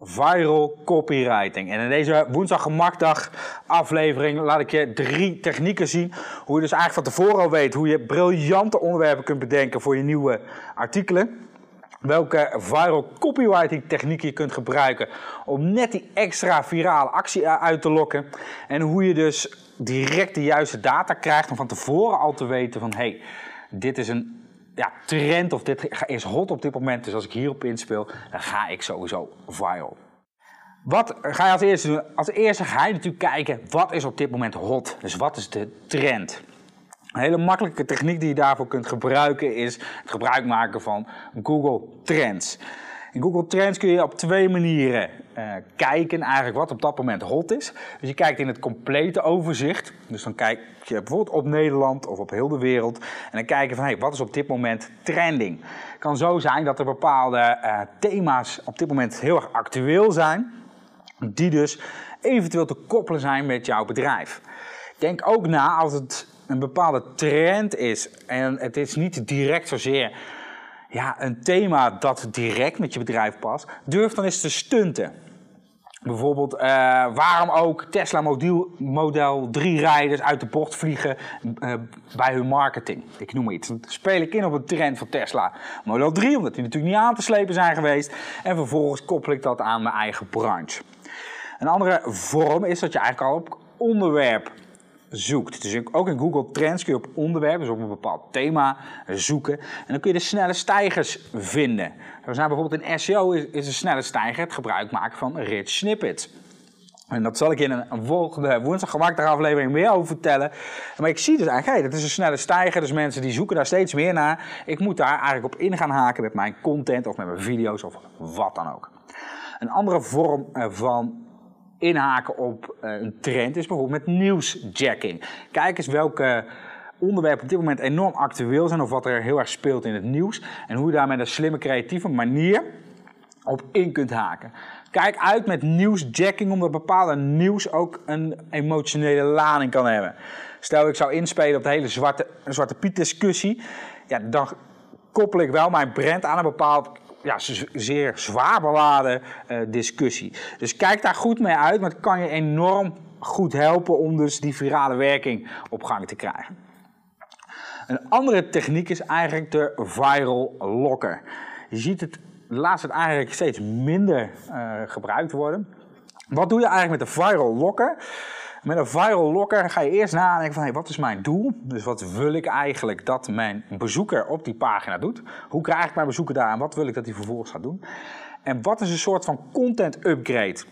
viral copywriting. En in deze woensdag gemakdag aflevering laat ik je drie technieken zien. Hoe je dus eigenlijk van tevoren al weet hoe je briljante onderwerpen kunt bedenken voor je nieuwe artikelen. Welke viral copywriting technieken je kunt gebruiken om net die extra virale actie uit te lokken. En hoe je dus direct de juiste data krijgt om van tevoren al te weten van hey, dit is een ja, trend of dit is hot op dit moment. Dus als ik hierop inspeel, dan ga ik sowieso viral. Wat ga je als eerste doen? Als eerste ga je natuurlijk kijken, wat is op dit moment hot? Dus wat is de trend? Een hele makkelijke techniek die je daarvoor kunt gebruiken is het gebruik maken van Google Trends. In Google Trends kun je op twee manieren uh, kijken eigenlijk wat op dat moment hot is. Dus je kijkt in het complete overzicht. Dus dan kijk je bijvoorbeeld op Nederland of op heel de wereld. En dan kijk je van hey, wat is op dit moment trending. Het kan zo zijn dat er bepaalde uh, thema's op dit moment heel erg actueel zijn. Die dus eventueel te koppelen zijn met jouw bedrijf. Denk ook na als het een bepaalde trend is en het is niet direct zozeer ja, een thema dat direct met je bedrijf past, durf dan eens te stunten. Bijvoorbeeld, uh, waarom ook Tesla model, model 3 rijders uit de bocht vliegen uh, bij hun marketing. Ik noem maar iets. Dan speel ik in op een trend van Tesla Model 3, omdat die natuurlijk niet aan te slepen zijn geweest. En vervolgens koppel ik dat aan mijn eigen branche. Een andere vorm is dat je eigenlijk al op onderwerp zoekt. Dus ook in Google Trends kun je op onderwerpen, dus op een bepaald thema zoeken. En dan kun je de snelle stijgers vinden. We zijn bijvoorbeeld in SEO is, een snelle stijger het gebruik maken van rich snippets. En dat zal ik in een volgende woensdag gemaakte aflevering meer over vertellen. Maar ik zie dus eigenlijk, hey, dat is een snelle stijger. Dus mensen die zoeken daar steeds meer naar. Ik moet daar eigenlijk op in gaan haken met mijn content of met mijn video's of wat dan ook. Een andere vorm van inhaken op eh, een trend is bijvoorbeeld met nieuwsjacking. Kijk eens welke onderwerpen op dit moment enorm actueel zijn of wat er heel erg speelt in het nieuws. En hoe je daar met een slimme, creatieve manier op in kunt haken. Kijk uit met nieuwsjacking, omdat bepaalde nieuws ook een emotionele lading kan hebben. Stel ik zou inspelen op de hele Zwarte, zwarte Piet discussie, ja, dan koppel ik wel mijn brand aan een bepaald ja, zeer zwaar beladen uh, discussie. Dus kijk daar goed mee uit, want het kan je enorm goed helpen om dus die virale werking op gang te krijgen. Een andere techniek is eigenlijk de viral locker. Je ziet het de laatste tijd eigenlijk steeds minder uh, gebruikt worden. Wat doe je eigenlijk met de viral locker? Met een viral locker ga je eerst nadenken van hey, wat is mijn doel? Dus wat wil ik eigenlijk dat mijn bezoeker op die pagina doet? Hoe krijg ik mijn bezoeker daar en wat wil ik dat hij vervolgens gaat doen? En wat is een soort van content upgrade?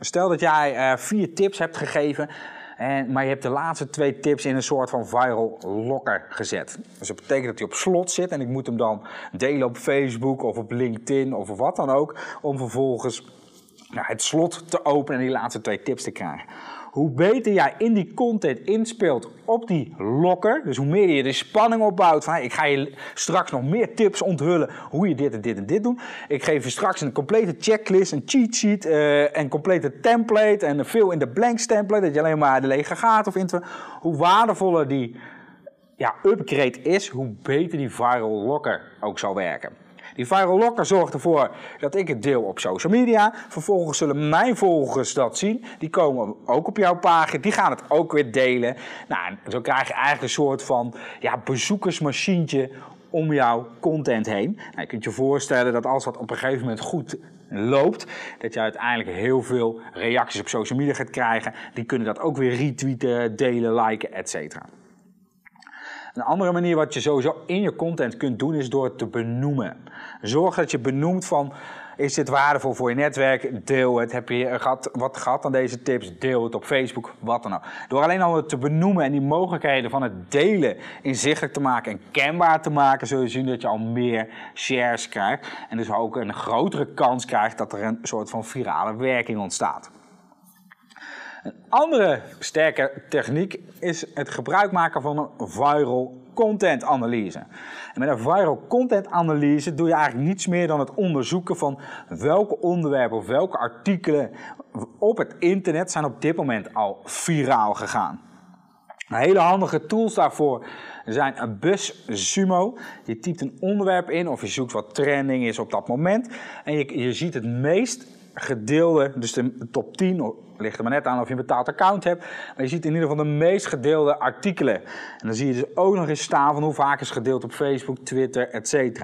Stel dat jij uh, vier tips hebt gegeven, en, maar je hebt de laatste twee tips in een soort van viral locker gezet. Dus dat betekent dat hij op slot zit en ik moet hem dan delen op Facebook of op LinkedIn of wat dan ook, om vervolgens nou, het slot te openen en die laatste twee tips te krijgen hoe beter jij in die content inspeelt op die lokker, dus hoe meer je de spanning opbouwt van ik ga je straks nog meer tips onthullen hoe je dit en dit en dit doet. Ik geef je straks een complete checklist, een cheat sheet, een complete template en veel in de blanks template, dat je alleen maar de lege gaat of invult. Hoe waardevoller die ja, upgrade is, hoe beter die viral locker ook zal werken. Die viral locker zorgt ervoor dat ik het deel op social media. Vervolgens zullen mijn volgers dat zien. Die komen ook op jouw pagina. Die gaan het ook weer delen. Nou, zo krijg je eigenlijk een soort van ja, bezoekersmachientje om jouw content heen. Nou, je kunt je voorstellen dat als dat op een gegeven moment goed loopt, dat je uiteindelijk heel veel reacties op social media gaat krijgen. Die kunnen dat ook weer retweeten, delen, liken, etc. Een andere manier wat je sowieso in je content kunt doen is door het te benoemen. Zorg dat je benoemt van is dit waardevol voor je netwerk? Deel het. Heb je wat gehad aan deze tips? Deel het op Facebook, wat dan ook. Door alleen al het te benoemen en die mogelijkheden van het delen inzichtelijk te maken en kenbaar te maken, zul je zien dat je al meer shares krijgt. En dus ook een grotere kans krijgt dat er een soort van virale werking ontstaat. Een andere sterke techniek is het gebruik maken van een viral content analyse. En met een viral content analyse doe je eigenlijk niets meer dan het onderzoeken van welke onderwerpen of welke artikelen op het internet zijn op dit moment al viraal gegaan. Een hele handige tools daarvoor zijn een BuzzSumo. Je typt een onderwerp in of je zoekt wat trending is op dat moment. En je, je ziet het meest gedeelde, dus de top 10, ligt er maar net aan of je een betaald account hebt. Maar je ziet in ieder geval de meest gedeelde artikelen. En dan zie je dus ook nog eens staan van hoe vaak is gedeeld op Facebook, Twitter, etc.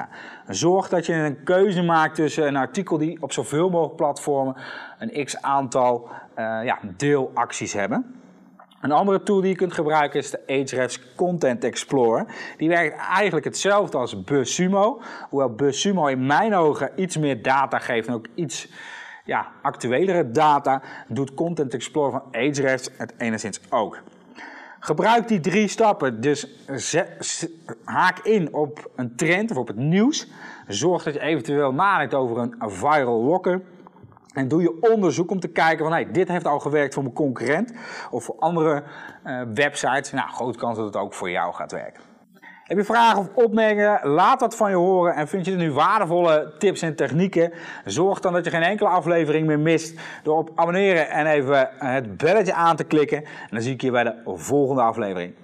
Zorg dat je een keuze maakt tussen een artikel die op zoveel mogelijk platformen een x aantal uh, ja, deelacties hebben. Een andere tool die je kunt gebruiken is de Ahrefs Content Explorer. Die werkt eigenlijk hetzelfde als BuzzSumo. Hoewel BuzzSumo in mijn ogen iets meer data geeft en ook iets ja, actuelere data, doet Content Explorer van Ahrefs het enigszins ook. Gebruik die drie stappen, dus haak in op een trend of op het nieuws. Zorg dat je eventueel nadenkt over een viral locker. En doe je onderzoek om te kijken van hey, dit heeft al gewerkt voor mijn concurrent of voor andere uh, websites. Nou, grote kans dat het ook voor jou gaat werken. Heb je vragen of opmerkingen? Laat dat van je horen. En vind je er nu waardevolle tips en technieken? Zorg dan dat je geen enkele aflevering meer mist door op abonneren en even het belletje aan te klikken. En dan zie ik je bij de volgende aflevering.